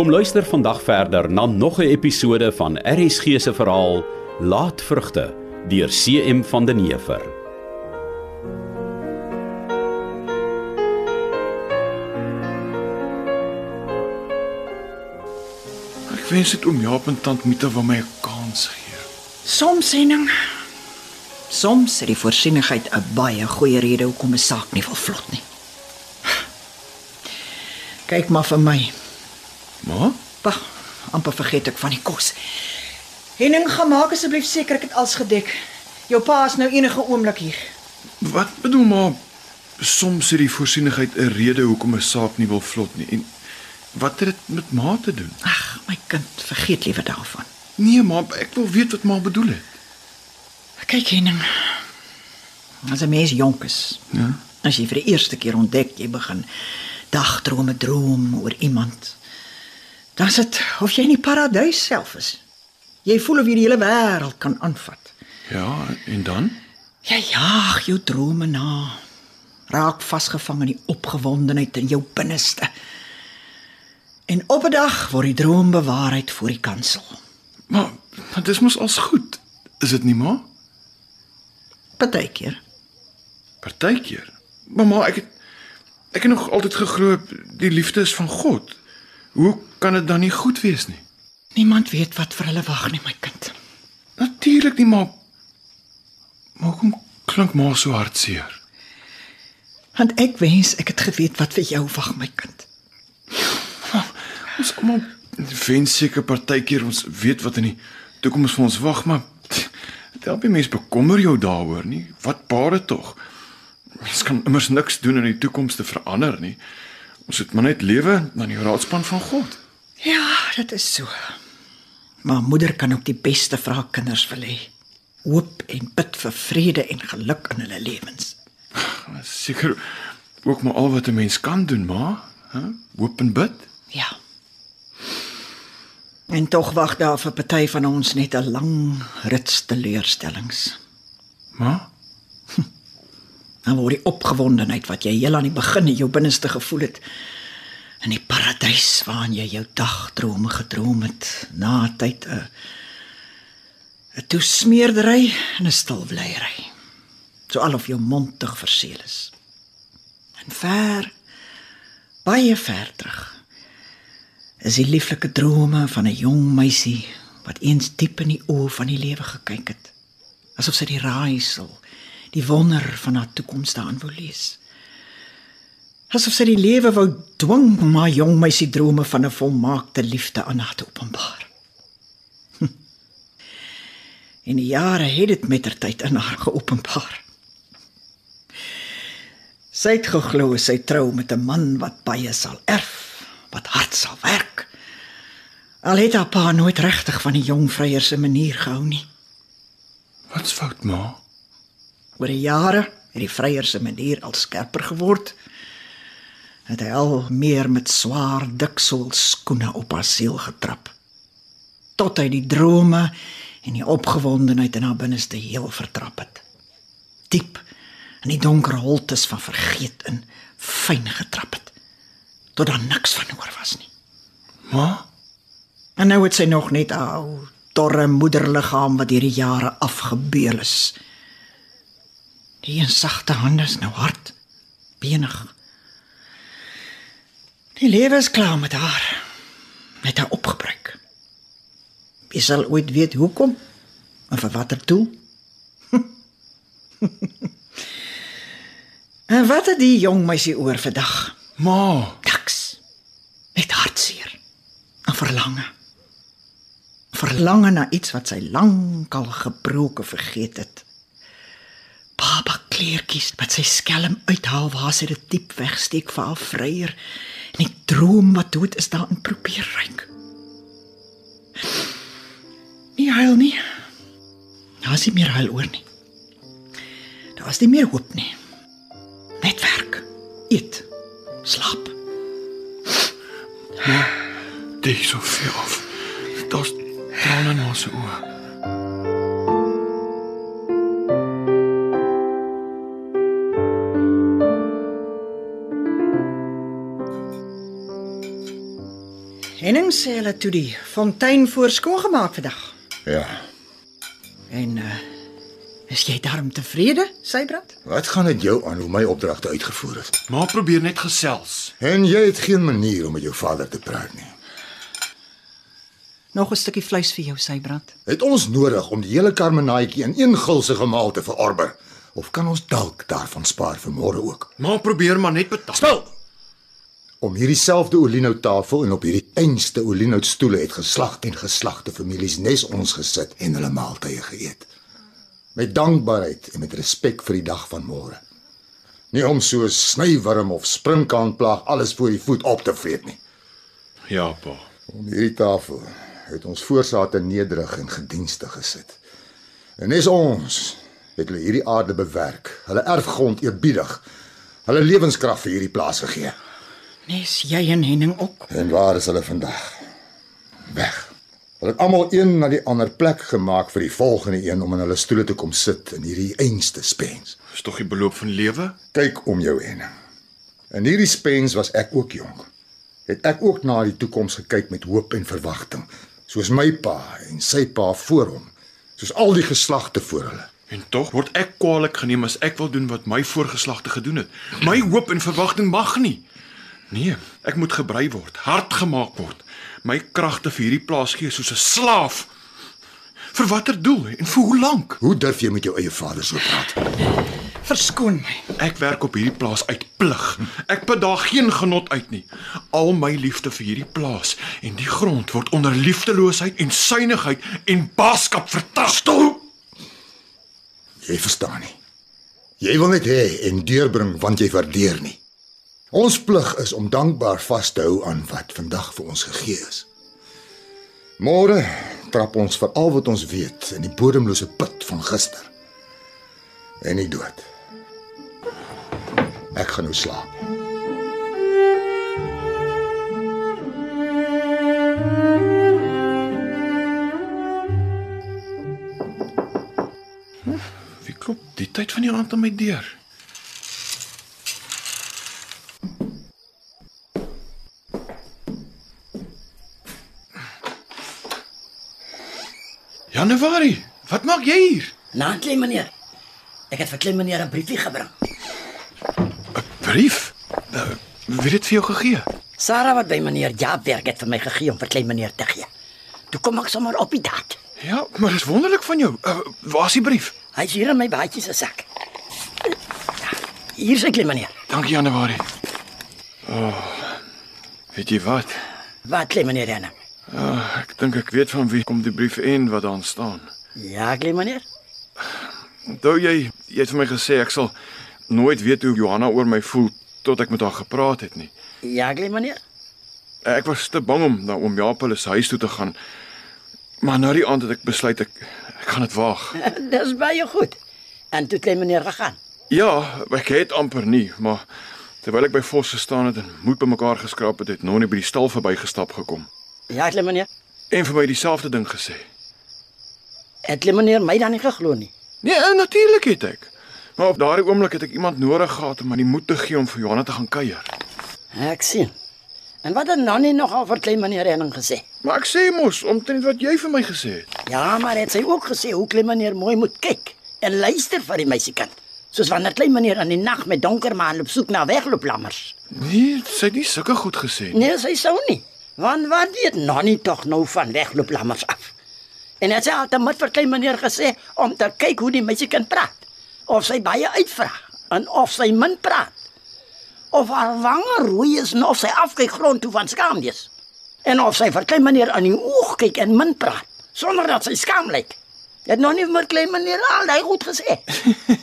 Kom luister vandag verder na nog 'n episode van RSG se verhaal Laatvrugte deur CM van den Heever. Wens dit oom Jaap en tant Mita wou my 'n kans gee. Soms sending. Soms het die voorsienigheid 'n baie goeie rede hoekom 'n saak nie wil vlot nie. Kyk maar vir my. Maar Wag, amper vergeet ek van die kos. Henning, gaan maak asseblief seker ek het alles gedek. Jou pa is nou enige oomblik hier. wat bedoel maar soms het die voorsienigheid 'n rede hoekom 'n saak nie wil vlot nie. En wat het dit met ma te doen? Ag, my kind, vergeet liewer daarvan. Nee, maar ek wil weet wat ma bedoel het. Kyk Henning. As 'n mens jonk is, Ja. as jy vir die eerste keer ontdek jy begin dagdrome droom oor iemand, dan is dit of jy in die paradys self is. Jy voel of jy die hele wêreld kan aanvat. Ja, en dan? Jy jaag jou drome na. Raak vasgevang in die opgewondenheid in jou binneste. En op 'n dag word die droom bewaarheid voor die kansel. Maar, maar dis mos als goed. Is dit nie ma? Partykeer. Partykeer. Mamma, ek het ek het nog altyd geglo die liefde is van God. Hoe kan dit dan nie goed wees nie? Niemand weet wat vir hulle wag nie, my kind. Natuurlik nie, maar maar hoekom klink ma so hartseer? Want ek wens ek het geweet wat vir jou wag, my kind. Ons almal wens seker partykeer ons weet wat in die toekoms vir ons wag, maar help nie mens bekommer jou daaroor nie. Wat baat dit tog? Mens kan immers niks doen in die toekoms te verander nie. Ons moet maar net lewe na die raadspan van God. Ja, dit is so. Maar moeder kan ook die beste vir haar kinders wil hê. Hoop en bid vir vrede en geluk in hulle lewens. Seker ook maar al wat 'n mens kan doen, ma, hè? Hoop en bid. Ja. En tog wag daar vir party van ons net 'n lang rits teleurstellings. Ma, Dan word die opgewondenheid wat jy heel aan die begin in jou binneste gevoel het in die paradys waarin jy jou dagdrome gedroom het, na 'n tyd 'n 'n toesmeerdery en 'n stilbleiery. So alof jou mond te verseël is. En ver baie ver terug is die lieflike drome van 'n jong meisie wat eens diep in die oë van die lewe gekyk het, asof sy die raaisel die wonder van haar toekoms daarin wou lees. Asof sy die lewe wou dwing om haar jong meisie drome van 'n volmaakte liefde aan haar te openbaar. Hm. En die jare het dit mettertyd in haar geopenbaar. Sy het geglo sy trou met 'n man wat baie sal erf, wat hard sal werk. Al het haar pa nooit regtig van die jong vryer se manier gehou nie. wat's fout, ma? Oor die jare het die vryer se manier al skerper geword. Het hy al meer met swaar diksool skoene op haar siel getrap. Tot hy die drome en die opgewondenheid in haar binneste heel vertrap het. Diep in die donker holtes van vergeet in fyn getrap het. Tot daar niks van oor was nie. Ma? En nou het sy nog net 'n ou dorre moederliggaam wat deur die jare afgebeel is. Die een sagte hande is nou hard, benig. Die lewe is klaar met haar. Met haar opgebreek. Wie sal ooit weet hoekom en vir watter doel? en wat het die jong meisie oor vandag? Ma, Niks. Net hartseer. 'n Verlange. Verlange na iets wat sy lankal gebroke vergeet het. Baba kleertjies wat sy skelm uithaal waar sy dit diep wegsteek vir haar vryer en die droom wat dood is daarin probeer ryk. Nie huil nie. Daar is nie meer huil oor nie. Daar is nie meer hoop nie. Net werk, eet, slaap. Dis so veel af. Daar's Trane in ons oë. Henning sê hulle toe die fontein voor skoongemaak vandag. Ja. En uh is jy daarom tevrede, Sybrand? Wat gaan dit jou aan hoe my opdragte uitgevoer is? Maar probeer net gesels. En jy het geen manier om met jou vader te praat nie. Nog 'n stukkie vleis vir jou, Sybrand. Het ons nodig om die hele karmenaatjie in een gulsige maal te verorber? Of kan ons dalk daarvan spaar vir môre ook? Maar probeer maar net betaal. Stil. Om hierdie selfde olienout tafel en op hierdie einste olienout stoele het geslag en geslagte families nes ons gesit en hulle maaltye geëet. Met dankbaarheid en met respek vir die dag van môre. Nie om so snywurm of sprinkaanplaag alles voor die voet op te vreet nie. Ja, pa. Om hierdie tafel het ons voorsate nederig en gedienstig gesit. En nes ons het hulle hierdie aarde bewerk, hulle erfgrond eerbiedig, hulle lewenskrag vir hierdie plaas gegee. Nes jy en Henning ook. En waar is hulle vandag? Weg. Hulle het almal een na die ander plek gemaak vir die volgende een om in hulle stoele te kom sit in hierdie einste spens. Dis tog die beloop van lewe? Kyk om jou heen. In hierdie spens was ek ook jonk. Het ek ook na die toekoms gekyk met hoop en verwagting, soos my pa en sy pa voor hom, soos al die geslagte voor hulle. En tog word ek kwaliek geneem as ek wil doen wat my voorgeslagte gedoen het. My hoop en verwagting mag nie. Nee, ek moet gebrei word, hard gemaak word. My kragte vir hierdie plaas gee soos 'n slaaf. Vir watter doel en vir hoe lank? Hoe durf jy met jou eie vader so praat? Verskoon my. Ek werk op hierdie plaas uit plig. Ek put daar geen genot uit nie. Al my liefde vir hierdie plaas en die grond word onder liefdeloosheid en suinigheid en baaskap vertrastel. Jy verstaan nie. Jy wil net hê en deurbring want jy waardeer nie. Ons plig is om dankbaar vas te hou aan wat vandag vir ons gegee is. Môre trap ons vir al wat ons weet in die bodemlose put van gister. En die dood. Ek gaan nou slaap. Wie klop die tyd van die aand aan my deur? Januarie, wat maak jy hier? Na klein meneer. Ek het vir klein meneer 'n briefie gebring. Brief? Uh, wie het vir jou gegee? Sarah wat by meneer Jaap werk het vir my gegee om vir klein meneer te gee. Toe kom ek sommer op die daad. Ja, maar dis wonderlik van jou. Uh, waar is die brief? Hy's hier in my baadjie se sak. Hier is ek klein meneer. Dankie Januarie. Oh, weet jy wat? Wat klein meneer Anna? Uh, ek dink ek weet van wie kom die brief en wat daar staan. Ja, klein meneer. Onthou jy, jy het vir my gesê ek sal nooit weet hoe Johanna oor my voel tot ek met haar gepraat het nie. Ja, klein meneer. Ek was te bang om na oom Jaap hulle se huis toe te gaan. Maar na die aand het ek besluit ek ek gaan dit waag. Dis baie goed. En toe klein meneer gegaan. Ja, ek het amper nie, maar terwyl ek by Vos gestaan het en moed bymekaar geskraap het, het Nonnie by die stal verbygestap gekom Ja, klein meneer. en vir my dieselfde ding gesê. Het klein meneer my dan nie geglo nie. Nee, eh, natuurlik het ek. Maar op daardie oomblik het ek iemand nodig gehad om my die moed te gee om vir Johanna te gaan kuier. Ek sien. En wat het Nannie nogal vir klein meneer Henning gesê? Maar ek sê mos omtrent wat jy vir my gesê het. Ja, maar het sy ook gesê hoe klein meneer mooi moet kyk en luister vir die meisiekind. Soos wanneer klein meneer in die nag met donker maan op soek na weglooplammers. Nee, sy het nie sulke goed gesê nie. Nee, sy sou nie. Want wat weet Nannie tog nou van weglooplammers af? En het sy altyd vir klein meneer gesê om te kyk hoe die meisiekind praat. Of sy baie uitvra en of sy min praat. Of haar wange rooi is en of sy afkyk grond toe van skaamdes. En of sy vir klein meneer aan die oog kyk en min praat sonder dat sy skaam lyk. Het nog nie vir klein meneer al daai goed gesê.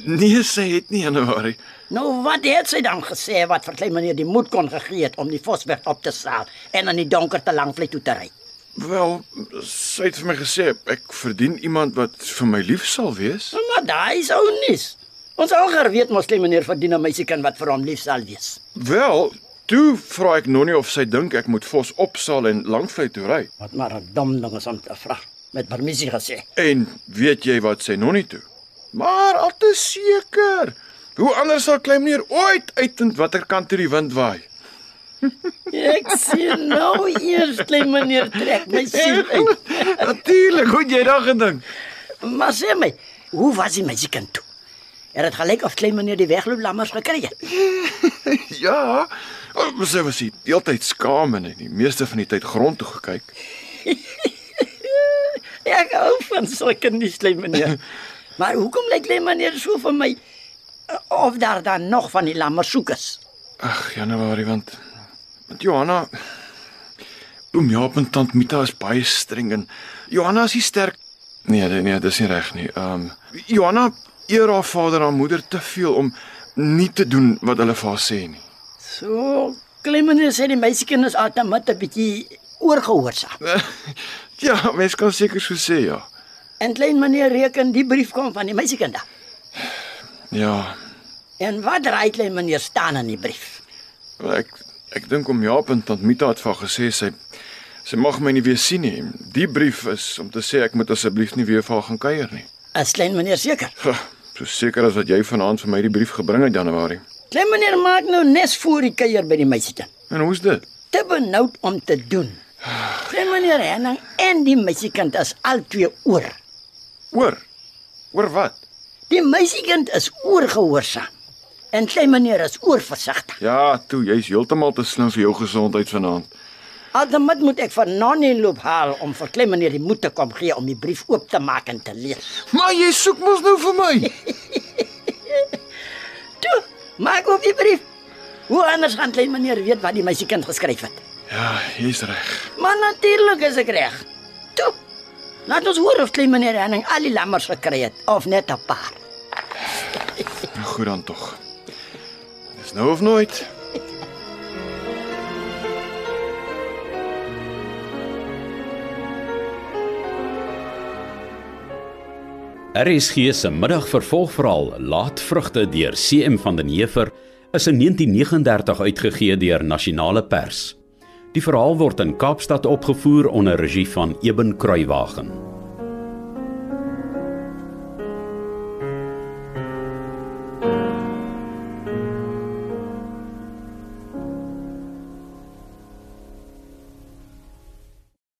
Nee, sy het nie Januarie. Nou wat het sy dan gesê wat vir klein meneer die moed kon gegee het om die Vosberg op te saal en in die donker te lank vlei toe te ry? Wel, sy het vir my gesê ek verdien iemand wat vir my lief sal wees. Maar daai is ou nuus. Ons alger weet mos klein meneer verdien 'n meisiekind wat vir hom lief sal wees. Wel, toe vra ek Nonnie of sy dink ek moet Vos opsaal en Langvlei toe ry. Wat maar 'n dom ding is om te vra. Met permissie gesê. En weet jy wat sê Nonnie toe? Maar al te seker. Hoe anders sal klein meneer ooit uitvind watter kant toe die wind waai? Ek sien nou eers klein meneer trek my uit. Natuurlik, hoe het jy daag gedink? Maar sê my, hoe was die meisiekind toe? Er het gelyk of klein meneer die wegloop lammers gekry het. Ja, oh, sy was die hele tyd skaam en die meeste van die tyd grond toe gekyk. Ek hou van sulke nuus klein meneer. Maar hoekom lyk klein meneer so vir my of daar dan nog van die lammers soek is? Ag, Januarie want want Johanna Oom Jaap en tant Mita is baie streng en Johanna is nie sterk. Nee, nee, nee, dis nie reg nie. Ehm um, Johanna eer haar vader en moeder te veel om nie te doen wat hulle vir haar sê nie. So klein meneer sê die meisiekind is altyd met 'n bietjie oorgehoorsaam. ja, mens kan seker so sê, ja. En klein meneer reken die brief kom van die meisiekind. af. Ja, En wat raai klein meneer staan in die brief? ek ek dink om Jaap en tant Mita het haar gesê sy sy mag my nie weer sien nie. Die brief is om te sê ek moet asseblief nie weer vir haar gaan kuier nie. Is klein meneer seker? So seker as wat jy vanaand vir my die brief gebring het Januarie. Klein meneer maak nou nes voor die kuier by die meisiekind. En hoe's dit? Te benoud om te doen. Klein meneer Henning en die meisiekind is albei oor. Oor. Oor wat? Die meisiekind is oorgehoorsaam. En klein meneer is oorversigtig. Ja, toe, jy's heeltemal te slim vir jou gesondheid vanaand. Altemat moet ek van Nonnie loop haal om vir klein meneer die moed te kom gee om die brief oop te maak en te lees. Maar jy soek mos nou vir my. Toe, maak oop die brief. Hoe anders gaan klein meneer weet wat die meisiekind geskryf het? Ja, jy's reg. Maar natuurlik is ek reg. Toe. Laat ons hoor of klein meneer Henning al die lammers gekry het of net 'n paar. Nou goed dan tog. Dis nou of nooit. RSG se middagvervolgverhaal Laatvrugte deur CM van den Heever is in 1939 uitgegee deur Nasionale Pers. Die verhaal word in Kaapstad opgevoer onder regie van Eben Kruiwagen.